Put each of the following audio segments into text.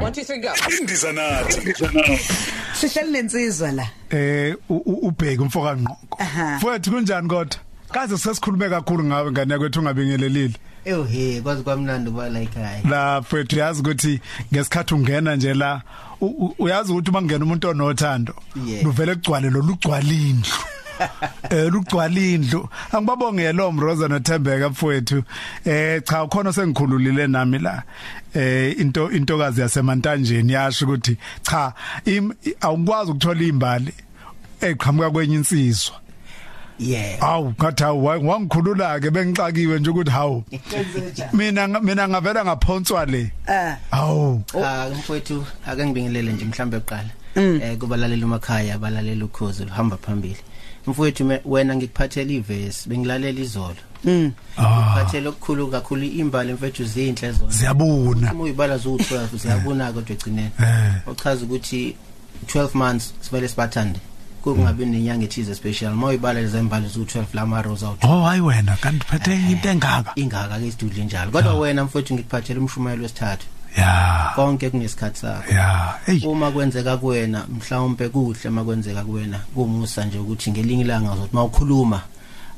1 2 3 go. indiza nathi. Sihleli lensizwa la. Eh u- u- ubheke umfoka ngqoko Aha. futhi kunjani kodwa? Kaze sesikhulume kakhulu ngawe ngane kwethu ungabingelelile Ew he kwazi kwamnandi kuba la ekhaya. la mfethu yazi ukuthi ngesikhathi ungena nje la u- u- uyazi ukuthi mangena umuntu onothando Yeah. luvele kugcwale lo lugcwalindlu eh lugcwalindlu angibabongela lo Mroza noThembeka mfowethu. Eh cha ukhona sengikhululile nami la. Eh into intokazi yasemantanjeni yasho ukuthi cha im- awukwazi ukuthola imbali eqhamuka kwenye insizwa. Yeah. awu ngathi awu wa- wangikhulula ke bengixakiwe nje ukuthi hawu. Mina nga- mina ngavela ngaphonswa le. Eh. Awu Ah mfowethu ake ngibingelele nje mhlambe eqala. Eh kubalaleli emakhaya abalaleli ukhozi luhamba phambili. Mfowethu me- wena ngikuphathela ivesi bengilalela izolo. mm Ngikuphathela okukhulu kakhulu imbali mfowethu zinhle zona. ziyabuna Uma uyibala zu12 ziyabona kodwa egcineni. eh Ochaza ukuthi 12 months sivele sibathande. Kungabi nenyanga ethize special. Uma uyibala lezi mbali zu12 lama rose out. oh hayi wena kanti phethe into engaka ingaka ke isidudle njalo kodwa wena mfowethu ngikuphathela umshumayelo wesithathu ya. Konke kunesikhathi sakho. Ya. Uma kwenzeka kuwena mhlawumbe kuhle makwenzeka kuwena kumusa nje ukuthi ngelinye ilanga uzothi mawukhuluma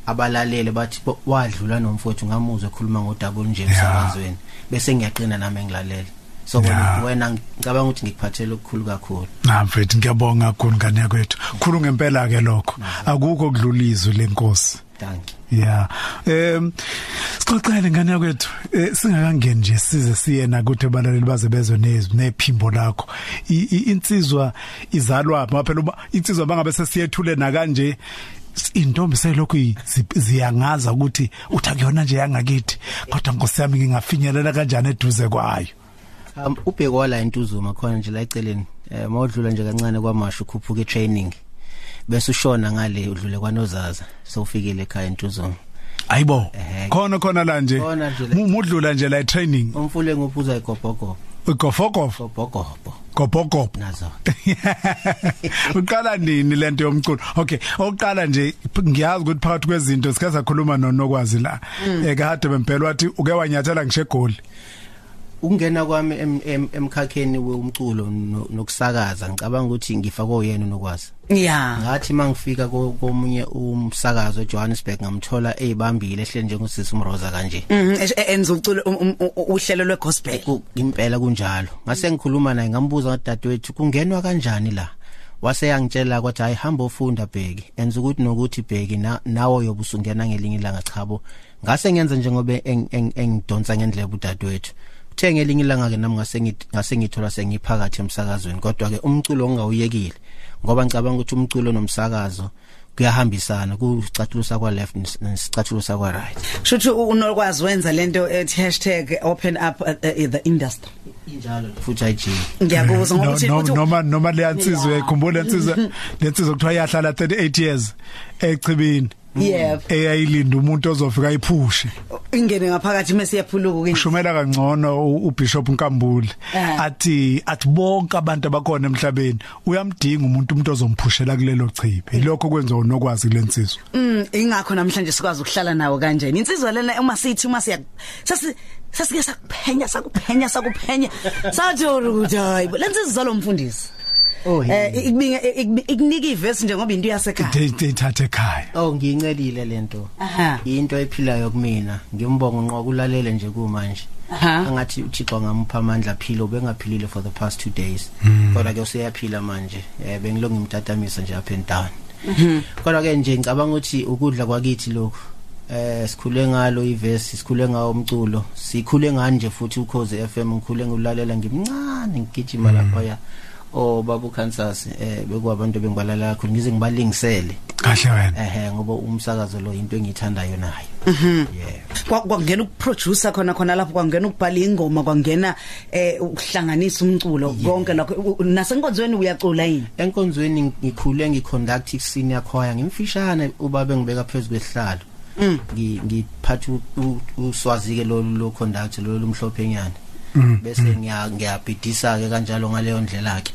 abalalele bathi "Bo- wadlula nomfowethu ngamuzwe ekhuluma ngodouble nje emsakazweni. Bese ngiyaqina nami ngilalele so Ya. wena ngicabanga ukuthi ngikuphathele okukhulu kakhulu. Na mfethu ngiyabonga kakhulu ngane yakwethu. Khulu ngempela ke lokho akukho kudlulizwe lenkosi thank you Yeah. Em sixoxele ngane yakwethu eh, singakangeni nje size siye nakuthi abalaleli baze bezwe nezwi nephimbo lakho. I- i- Insizwa izalwa phela uba insizwa bangabe sesiyethule na kanje s- intombi selokhu i- zi- ziyangaza ukuthi uthi akuyona nje yangakithi kodwa nkosi yami ngingafinyelela kanjani eduze kwayo. um ubheko la entuzuma khona nje la eceleni eh mawudlula nje kancane kwamasho ukhuphuka etraining bese ushona ngale udlule kwanozaza sowufikile ekhaya entuzuma Ayibo. Ehhe. Khona khona la nje. Khona nje la. Mu- Mudlula nje la training. umfule ngophuza igobhogobo Ugofogofo. gobhogobo Gobhogobo. nazo uqala nini lento yomculo okay oqala nje ngiyazi ukuthi phakathi kwezinto sike sakhuluma nonokwazi la ekade bempela wathi uke wanyathela ngisho egoli ukungena kwami em- em- emkhakheni womculo no- nokusakaza ngicabanga ukuthi ngifakwe uyena nokwazi ya. Ngathi mangifika ko- komunye umsakazo eJohannesburg ngamthola ezibambile ehle njengosisi umroza kanje. Mhm, e- e- enza uculo um- um- u- uhlelo lwegospel. Ku- impela kunjalo. Ngase ngikhuluma naye ngambuza ngadadewethu kungenwa kanjani la? Wase yangitshela kwathi hayi hamba ofunda bheki. Enza ukuthi nokuthi bheki na- nawo yobusungena ngelinye ilanga chabo ngase ngenza njengoba eng- eng- engidonsa ngendlela udadewethu uthe ngelinye ilanga ke nami ngase ngithi- ngase ngithola sengiphakathi emsakazweni kodwa ke umculo ongawuyekile ngoba ngicabanga ukuthi umculo nomsakazo kuyahambisana kucathulo sakwa left nesicathulo sakwa right shuthi unokwazi wenza lento ethi #open up uh, uh, the industry. Injalo futhi ayijiki ngiyakubuza No- ngokuthi no- uthi- noma noma le yansizwe ikhumbula insizwe lensizwe kuthiwa yahlala 38 years echibini. Yebo. Eyayilinda umuntu ozofika ayiphushe. Ingene ngaphakathi mase yaphuluka ke ushumela kangcono uBishop Nkambule. Ah. athi athi bonke abantu abakhona emhlabeni uyamdinga umuntu umuntu ozomphushela kulelo chibi. Ilokho kwenza unokwazi kulensizwe Mm ingakho namhlanje sikwazi ukuhlala nawo kanjani insizwa lena uma sithi uma siya sasi sasike sakuphenya sakuphenya sakuphenya. Sathi ukuthi hayi bo. Lensizwa zalo mfundisi. Oh eh ikubinga ikbi- ikunika ivesi njengoba into yasekhaya deyithathe ekhaya Oh ngiyincelile lento. Aha. Into ephilayo kumina. Ngimbonga unqoka ulalele nje kumanje. Aha. Angathi uThixo angamupha amandla philo bengaphilile for the past 2 days. Kodwa ke useyaphila manje. Eh bengilo ngimtatamisa nje up and down. Kodwa ke nje ngicabanga ukuthi ukudla kwakithi lokho eh sikhule ngalo ivesi sikhule ngawo umculo sikhule ngani nje futhi ukhoze FM ngikhule ngulalela ngimncane ngigijima lapha ya oh babu Kansas eh bekwabantu bengibalala kakhulu ngize ngibalingisele. Kahle wena. Ehe ngoba umsakazo lo into engiyithandayo nayo. Yeah. Kwa- kwangena ukuproducer khona khona lapho kwangena ukubhala ingoma kwangena eh ukuhlanganisa umculo konke lakho U- u- nasenkonzweni uyacula yini? Enkonzweni ngikhule ngiconduct senior choir ngimfishane ubabe ngibeka phezulu kwesihlalo ngi ngiphatha u- u- uswazike lo lo conduct lo lumhlophe nyana. Bese ngiya ngiyabhidisa ke kanjalo ngaleyo ndlela yakhe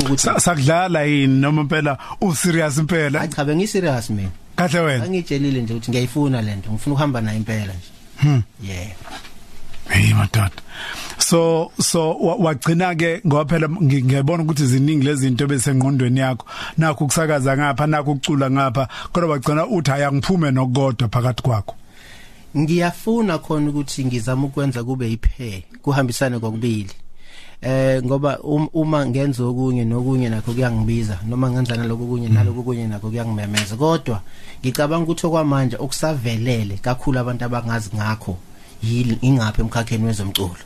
ukuthi Sa- sakudlala yini noma impela u serious impela? Hayi cha bengiserious mina. Kahle wena? Angitshelile nje ukuthi ngiyayifuna lento ngifuna ukuhamba nayo impela nje. Hmm. yeah. Hey madoda. So so wa- wagcina ke ngoba phela ngi- ngiyabona ukuthi ziningi lezi zinto besengqondweni yakho. Nakho ukusakaza ngapha nakho ukucula ngapha kodwa wagcina uthi ayangiphume nokodwa phakathi kwakho. Ngiyafuna khona ukuthi ngizama ukwenza kube ipair kuhambisane kokubili. Eh ngoba um- uma ngenza okunye nokunye nakho kuyangibiza noma ngenza naloko kunye naloko kunye nakho kuyangimemeza. Kodwa ngicabanga ukuthi okwamanje okusavelele kakhulu abantu abangazi ngakho yini ingaphi emkhakheni wezomculo.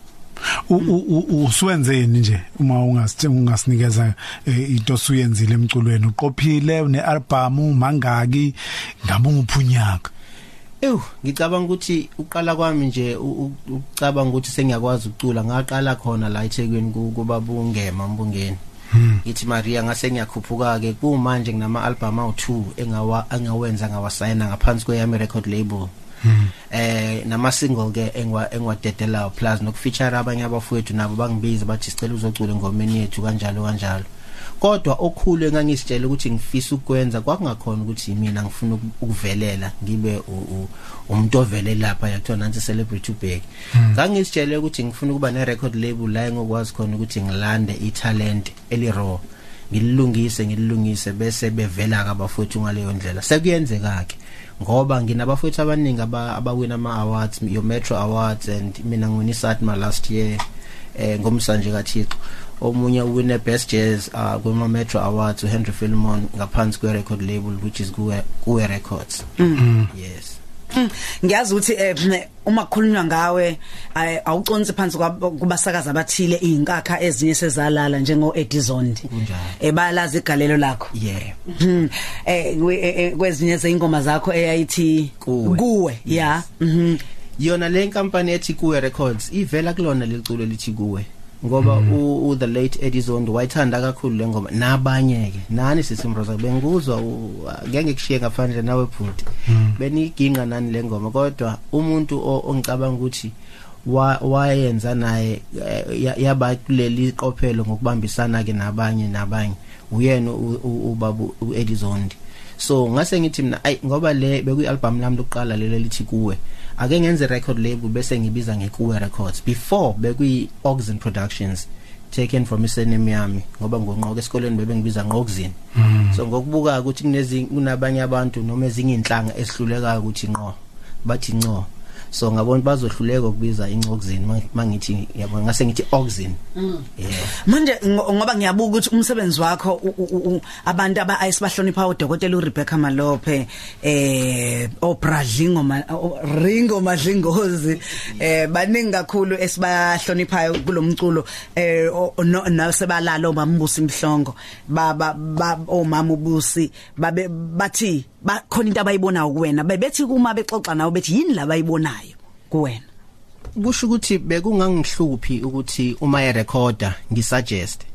Uswenzeni nje uma ungasithenga ungasinikeza eh, into osuyenzile emculweni? Uqophile unealbum mangaki ngabe nguphunyaka Ew ngicabanga ukuthi uqala kwami nje u- u- ucabanga ukuthi sengiyakwazi ukucula ngaqala khona la eThekwini ku- kuba bungema mbungeni ngithi Maria ngase ngiyakhuphuka ke kumanje nginama album awu2 engawa engawenza ngawasayina ngaphansi kweyami record label. Eh nama single ke engwa engwadedelayo plus nokufeature abanye abafowethu nabo bangibiza bathi sicela uzocula ngomeni yethu kanjalo kanjalo. Kodwa okhulu engangisitshela ukuthi ngifisa ukwenza kwakungakhona ukuthi mina ngifuna uku- ukuvelela ngibe u- u- umuntu ovele lapha yakuthiwa nansi celebrity ubheki ngangisitshele ukuthi ngifuna ukuba ne record label la engokwazi khona ukuthi ngilande italent eliraw ngilungise ngilungise bese bevela ke abafowethu ngaleyo ndlela. Sekuyenzeka ke ngoba nginabafowethu abaningi aba- abawina ama awards yo Metro Awards and mina ngwini Satma last year eh ngomsanje kaThixo. Omunye uwine best jazz uh, kuma Metro Awards uHenry Filmon ngaphansi kwe record label which is kuwe kuwe records. Yes. Mm, ngiyazi ukuthi eh, ne- uma kukhulunywa ngawe ay- awuconsi phansi kwab- kubasakaza abathile izinkakha ezinye sezalala njengo Edizondi Kunjalo. eh bayalazi igalelo lakho. Yeah. Mhm. eh kwe- eh, eh, kwezinye zeingoma zakho eyayithi Kuwe. kuwe ya? Mhm. Yona le nkampani ethi kuwe records ivela kulona leculo lithi kuwe. Ngoba u, u the late Eddie Zondo wayithanda kakhulu le ngoma. Nabanye ke nani sisimroza benguzwa u- ngeke ngikushiye ngaphandle nawe bhuti beniginqa nani le ngoma? Kodwa umuntu o- ongicabanga ukuthi wa- wayenza naye eh, ya- yaba kuleli qophelo ngokubambisana ke nabanye nabanye. Uyena u- u- ubabu uEddie Zondi so ngase ngithi mina ay ngoba le bekuyi album lami lokuqala lelo lithi kuwe ake ngenze record label bese ngibiza ngekuwe records. Before bekuyi Oxen Productions taken from isename yami ngoba ngonqoko esikoleni bebengibiza ngoxin. So ngokubuka ukuthi kunezi kunabanye abantu noma ezinye inhlanga esihluleka ukuthi ngqo bathi ngqo. So ngabona bazohluleka ukubiza incoxin mangithi yabo ngase ngithi oxin yeah. Manje ngo- ngoba ngiyabuka ukuthi umsebenzi wakho u- u- u- abantu aba ayisibahlonipha uDokotela uRebecca Malope eh oBradlingo Ma- o- Ringo Madlingozi eh baningi kakhulu esibahloniphayo kulomculo eh o- no- nasebalala omambusi imhlongo baba ba- omama ubusi babe bathi bakhona into abayibonayo kuwena. Bebethi kuma bexoxa nawe bethi yini la bayibonayo kuwena? Kusho ukuthi bekungangihluphi ukuthi uma erecorda ngisuggest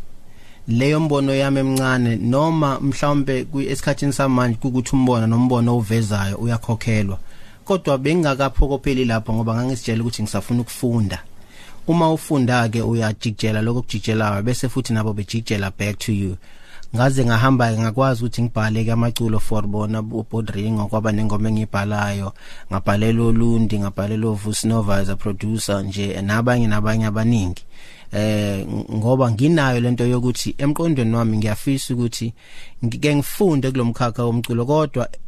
leyo mbono yami emncane noma mhlawumbe esikhathini samanje ukuthi umbono nombono ovezayo uyakhokhelwa. Kodwa bengingakaphokopheli lapho ngoba ngangisitshela ukuthi ngisafuna ukufunda. Uma ufunda ke uyajikjela lokho kujikjelayo bese futhi nabo bejikjela back to you. Ngaze ngahamba ngakwazi ukuthi ngibhale ke amaculo for bona uBodringo kwaba nengoma engibhalayo ngabhalela olundi ngabhalela uVusnova as a producer nje nabanye nabanye abaningi. Eh ngoba nginayo lento yokuthi emqondweni wami ngiyafisa ukuthi ngike ngifunde kulomkhakha womculo kodwa eh,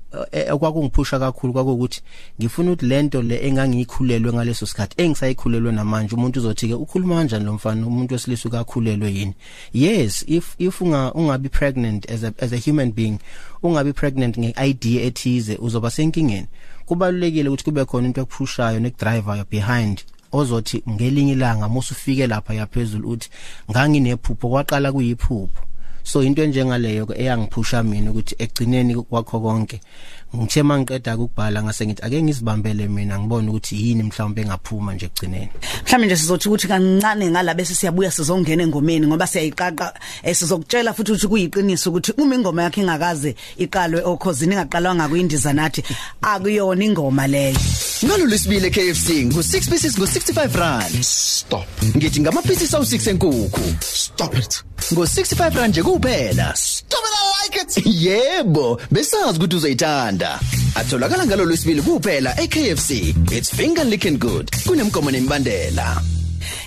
okwakungiphusha kakhulu kwakuthi ngifuna ukuthi lento le engangiyikhulelwe ngaleso sikhathi engisayikhulelwe namanje umuntu uzothi ke ukhuluma kanjani lo mfana? Umuntu wesilisa ukakhulelwe yini? Yes if if unga ungabi pregnant as a as a human being ungabi pregnant ngeidea ethize uzoba senkingeni. Kubalulekile ukuthi kube khona into ekuphushayo nekudrivayo behind ozothi ngelinye ilanga musufike lapha yaphezulu uthi nganginephupho kwaqala kuyiphupho. So into enjengaleyo ke eyangiphusha mina ukuthi egcineni kwakho konke ngithe mangiqeda ukubhala ngase ngithi ake ngizibambele mina ngibone ukuthi yini mhlawumbe engaphuma nje egcineni mhlawumbe nje sizothi ukuthi kancane ngala bese siyabuya sizongena engomeni ngoba siyayiqaqa eh, sizokutshela futhi ukuthi kuyiqiniso ukuthi uma ingoma yakhe ingakaze iqalwe okhosini ingaqalwanga kuyindiza nathi akuyona ingoma leyo Ngalo lesibili KFC ngo6 pieces ngo65 rand. Stop. Ngithi ngamaphisi sawu6 enkukhu. Stop it. Ngo65 rand nje kuphela. Stop it. I like it. Yebo, besazi ukuthi uzoyithanda. Atholakala ngalo lesibili kuphela eKFC. It's finger licking good. Kunemkomo nemibandela.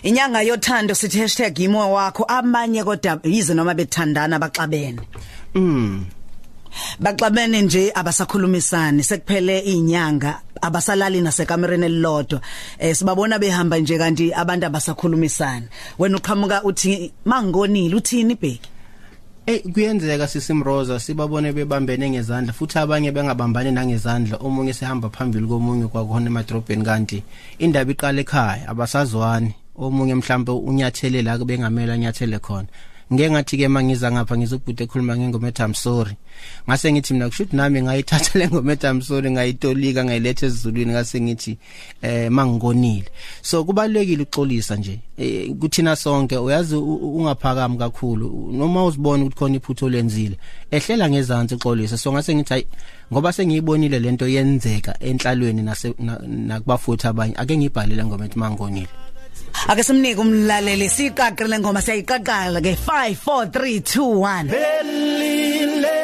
inyanga yothando sithi #imo wakho abanye kodwa yize noma bethandana baxabene mm baxabene nje abasakhulumisani sekuphele inyanga abasalali nasekamereni elilodwa eh sibabona behamba nje kanti abantu abasakhulumisani wena uqhamuka uthi mangonile uthini bheki Eh kuyenzeka sisimroza sibabone bebambene ngezandla futhi abanye bengabambani nangezandla. Omunye sehamba phambili komunye kwakhona emadrobheni kanti indaba iqala ekhaya abasazwani. Omunye mhlambe unyathele la bengamela nyathele khona. Ngeke ngathi ke mangiza ngapha ngizobhude ekhuluma ngengoma ethi I'm sorry. Ngase ngithi mina kushuthi nami ngayithatha le ngoma ethi I'm sorry ngayitolika ngayiletha ezulwini ngase ngithi eh mangikonile so kubalekile uxolisa nje. Eh, kuthina sonke uyazi u- ungaphakami kakhulu. Noma uzibona ukuthi khona iphutho lenzile ehlela ngezantsi uxolisa so ngase ngithi hayi ngoba sengiyibonile lento yenzeka enhlalweni nase na- nakubafuthi abanye ake ngibhalele ngoma ethi mangikonile ake simnike umlaleli siqaqile ngoma siyayiqaqala ke. 5 4 3 2 1 belile.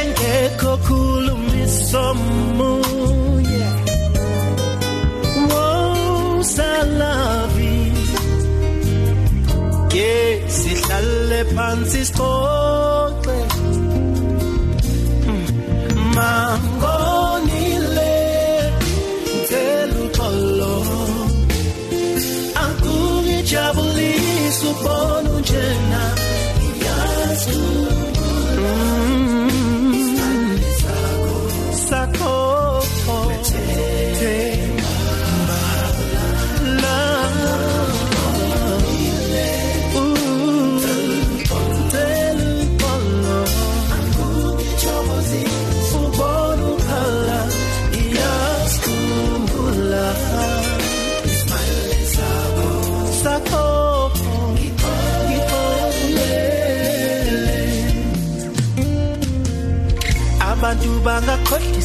Engekho khulumisomunye wosalavi ke sihlale phansi sixoxe mangonile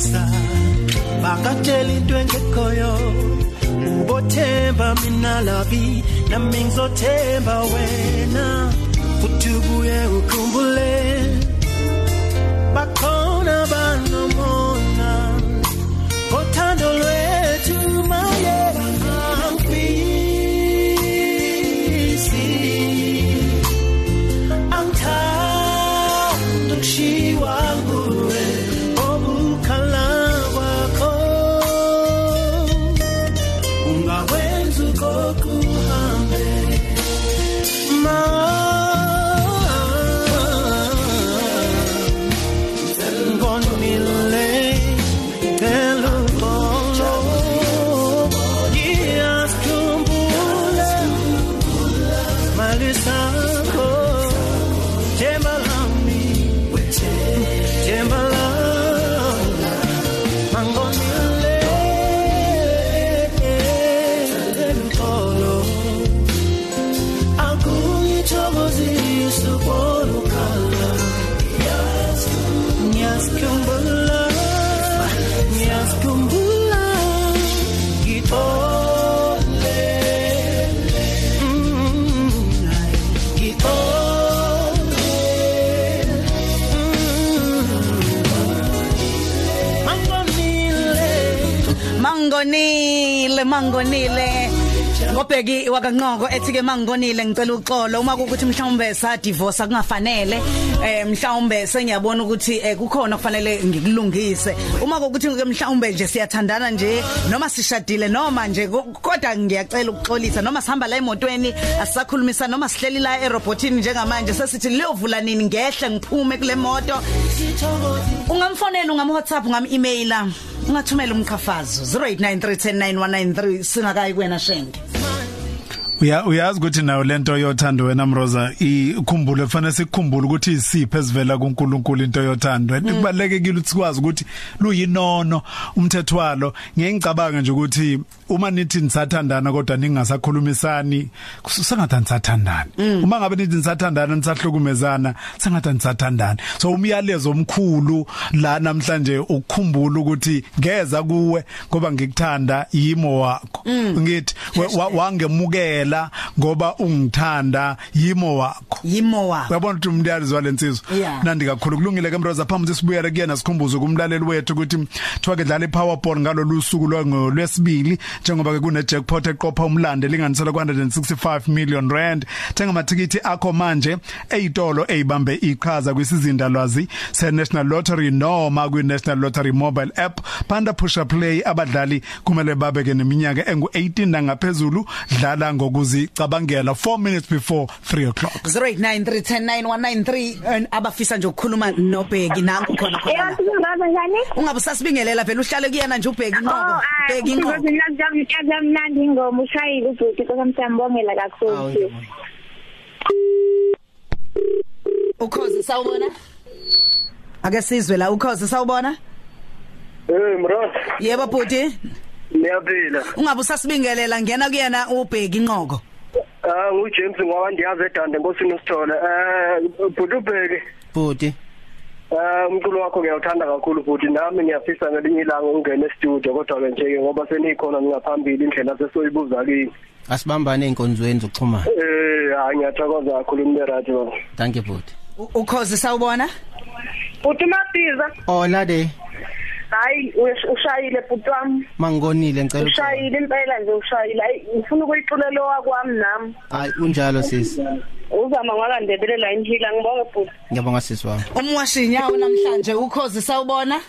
bangakhohlisa bangatshela into engekhoyo ubothemba mina labi nami ngizothemba wena. Futhi ubuye ukhumbule. Bakhona banomona Mangonile mangonile mangonile ngobheki wakanqoko ethi ke mangonile ngicela uxolo. Uma ukuthi mhlawumbe sa divorce kungafanele eh mhlawumbe sengiyabona ukuthi eh, kukhona kufanele ngikulungise. Uma ukuthi ke mhlawumbe nje siyathandana nje noma sishadile noma nje ko- kodwa ngiyacela ukuxolisa noma sihamba la emotweni asisakhulumisa noma sihleli la erobotini njengamanje sesithi liyovula nini? Ngehle ngiphume kule moto. Ungamfonela ungam WhatsApp ungam emaila ungathumela umqhafazo 0893109193 singakayi kuwena shenge. My uya uyazi ukuthi nayo lento yothando wena Mroza ikhumbule kufanele sikukhumbule ukuthi isiphe esivela kuNkulunkulu into yothando. Kubalekekile ukuthi sikwazi ukuthi luyinono umthetho walo. Ngiyengicabanga nje ukuthi uma nithi nisathandana kodwa ningasakhulumisani sengathi nisathandana uma ngabe nithi nisathandana nisahlukumezana sengathi nisathandana so umyalezo omkhulu la namhlanje ukukhumbula ukuthi ngeza kuwe ngoba ngikuthanda yimo wakho. Ngithi wa- wangemukela ngoba ungithanda yimo wakho. Yimo wakho. Uyabona ukuthi umntazi walensizwa nandi kakhulu. Kulungile ke mroza phambi sibuyele kuyena sikhumbuze kumlaleli wethu ukuthi kuthiwa ke dlala iPowerball ngalolu suku lwesibili njengoba ke kune jackpot eqopha umlando elinganisela ku165 million rand. Thenga amathikithi akho manje eyitolo ezibambe iqhaza kwisizinda lwazi se National Lottery noma kwi National Lottery mobile app. Panda pusha play abadlali kumele babeke neminyaka engu18 nangaphezulu dlala ngokuzicabangela 4 minutes before 3 o'clock 0893109193 abafisa nje ukukhuluma nobheki nanku khona khona la. Yasizungaza njani? ungabe usasibingelela vele uhlale kuyena nje ubheki Oh, inqoko bheki inqoko inqoko. Mnandi ingoma ushayile ubhuti kokamsambongela kakhulu. ukhozi sawubona ake sizwe la ukhozi sawubona Eh mrot, yebo bhuti niyaphila. ungabe usasibingelela ngena kuyena ubheki inqoko. Ah ngu James ngoba ndiyazi edande nkosini usithole. Eh Bhutubheke, bhuti. Eh umculo wakho ngiyawuthanda kakhulu futhi. Nami ngiyafisa ngelinye ilanga ungene e-studio kodwa ke nje ngoba senikhona ningaphambili indlela sesoyibuza kini. asibambane einkonzweni zokuxhumana. Eh hayi ngiyathokoza kakhulu umnerathi baba. thank you bhuti. U- ukhozi sawubona? Uthi mabiza, ola de. Hayi ush- ushayile bhuti wami. mangonile ngicela uxolo. Ushayile impela nje ushayile. Hayi ngifuna ukuyiculela owakwami nami. hayi unjalo sisi Uzama ngakandebele la inhila ngibonge bhuti. ngiyabonga sisi wami umwashinyawo namhlanje ukhozi sawubona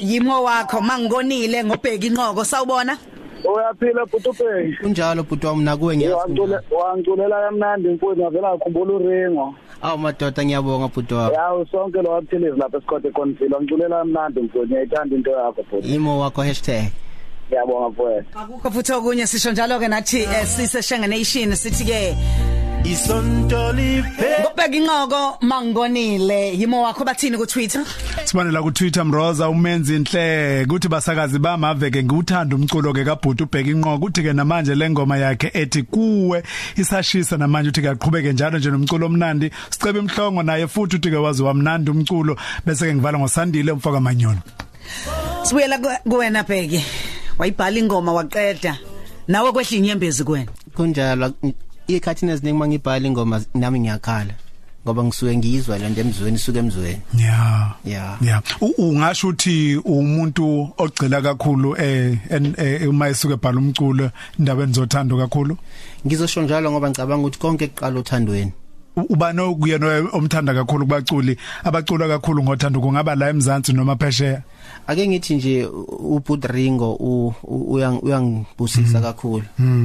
#yimo wakho mangonile ngobheki inqoko sawubona Uyaphila Bhutubheke. unjalo bhuti wami nakuwe ngiyazi wangiculela kamnandi mfowethu ngavela ngakhumbula uringo. awu madoda ngiyabonga bhuti wami Yawu sonke lo waphilizi lapha esikhote konfilo ngiculela kamnandi mfowethu ngiyayithanda into yakho futhi. imo wakho hashtag Ngiyabonga mfowethu. akukho futhi okunye sisho njalo ke nathi eh, sise Shenga Nation sithi ke Isonto lipe ngobheki inqoko mangonile yimo wakho bathini ku Twitter Sibanela ku Twitter Mroza umenzi inhle kuthi basakazi bamaveke ngiwuthanda umculo ke kaBhuti ubheka inqoko uthi ke namanje lengoma yakhe ethi kuwe isashisa namanje uthi kuyaqhubeke njalo nje nomculo omnandi. Sicebe imhlongo naye futhi uthi ke wazi wamnandi umculo bese ke ngivala ngosandile umfaka manyoni sibuyela ku- kuwena bheki wayibhala ingoma waqeda. Nawe kwehla inyembezi kuwena. Kunjalo ikhathini eziningi mangibhala ingoma nami ngiyakhala ngoba ngisuke ngiyizwa lento emzweni isuke emzweni. Yeah yeah yeah U- ungasho uthi umuntu ogcila kakhulu eh en- eh, uma esuke ebhala umculo indaba enizothanda kakhulu? Ngizosho njalo ngoba ngicabanga ukuthi konke kuqala uthandweni U- ubani okuyena omthanda kakhulu kubaculi abacula kakhulu ngothando kungaba la eMzansi noma phesheya? Ake ngithi nje uBudringo uyangibusisa kakhulu.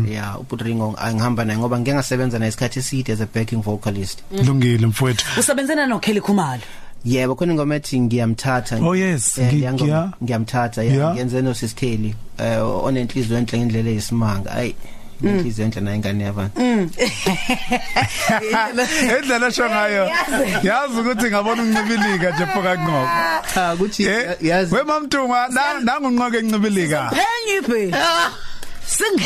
Yeah uBudringo angihamba naye ngoba ngeke ngasebenza naye isikhathi eside as a backing vocalist. Kulungile mfowethu. Usebenzena no Kelly Khumalo? Yebo khona ingoma ethi ngiyamthatha. Oh, yes. Eh, Ngi- leya ngoma, ngiya- ngiyamthatha Yeah. yeah ngenze no Siskeli eh onenhliziyo enhle ngendlela eyisimanga ayi. Inhliziyo enhle naye ingane yabani endlela esho ngayo yazi. Ukuthi ngabona uncibilika nje foka kunqoko cha ukuthi eh yazi. we mamthunga nangu unqoko encibilika Phenyi phe singe.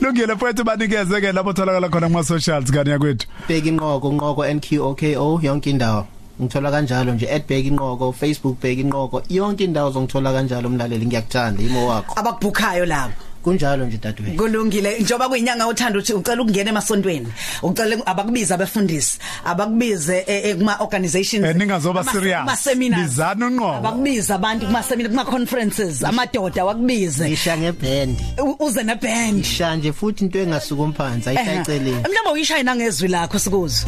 Lungile mfowethu banikeze ke lapho tholakala khona kuma socials kanye kwethu bheka inqoko nqoko NQOKO yonke indawo. Ngithola kanjalo nje @bheka inqoko Facebook bheka inqoko yonke indawo zongithola kanjalo umlaleli ngiyakuthanda imo wakho. Abakubhukayo labo. Kunjalo nje dadewethu. Kulungile. Njoba kuyinyanga uthanda ukuthi ucela ukungena emasontweni ucela abakubiza abafundisi abakubize eh, eh, kuma organizations Eh, ningazoba serious. kuma seminars Bizana unqobo. abakubiza abantu kuma seminars kuma conferences amadoda wakubize. Ngisha ngeband U- uze ne band ngisha nje futhi into engasuka umphansi ayishayiceleni mhlawumbe uyishaya nangezwi lakho sikuzo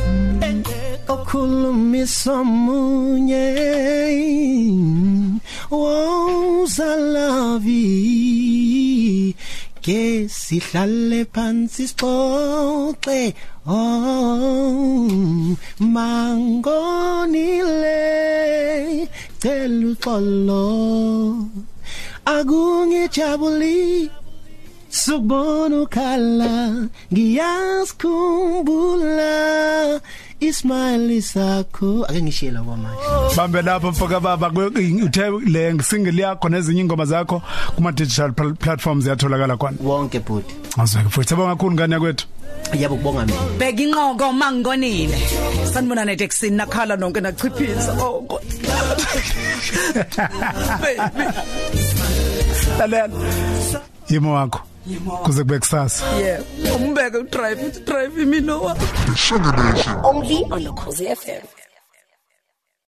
okhulumisa omunye wozalavi ke sihlale phansi sixoxe oh mangonile cela uxolo akungijabuli Subona ukhala ngiyasikhumbula ismile sakho. Ake ngishila kwamanje bambe lapho mfoka baba kwe- uthe le single yakho nezinye ingoma zakho kuma digital pl- platforms yatholakala khona wonke bhuti. Awuzeke futhi. Sabonga kakhulu ngane kwethu yabo kubonga mina. Bheka inqoko mangonile. Sanibona net eksini nakhala nonke nachiphisa oh God. baby lalela. Yimo wakho. Kuze kube kusasa. Yeah. Umbeke udrive uthi drive imino wa Only on Ukhosi FM.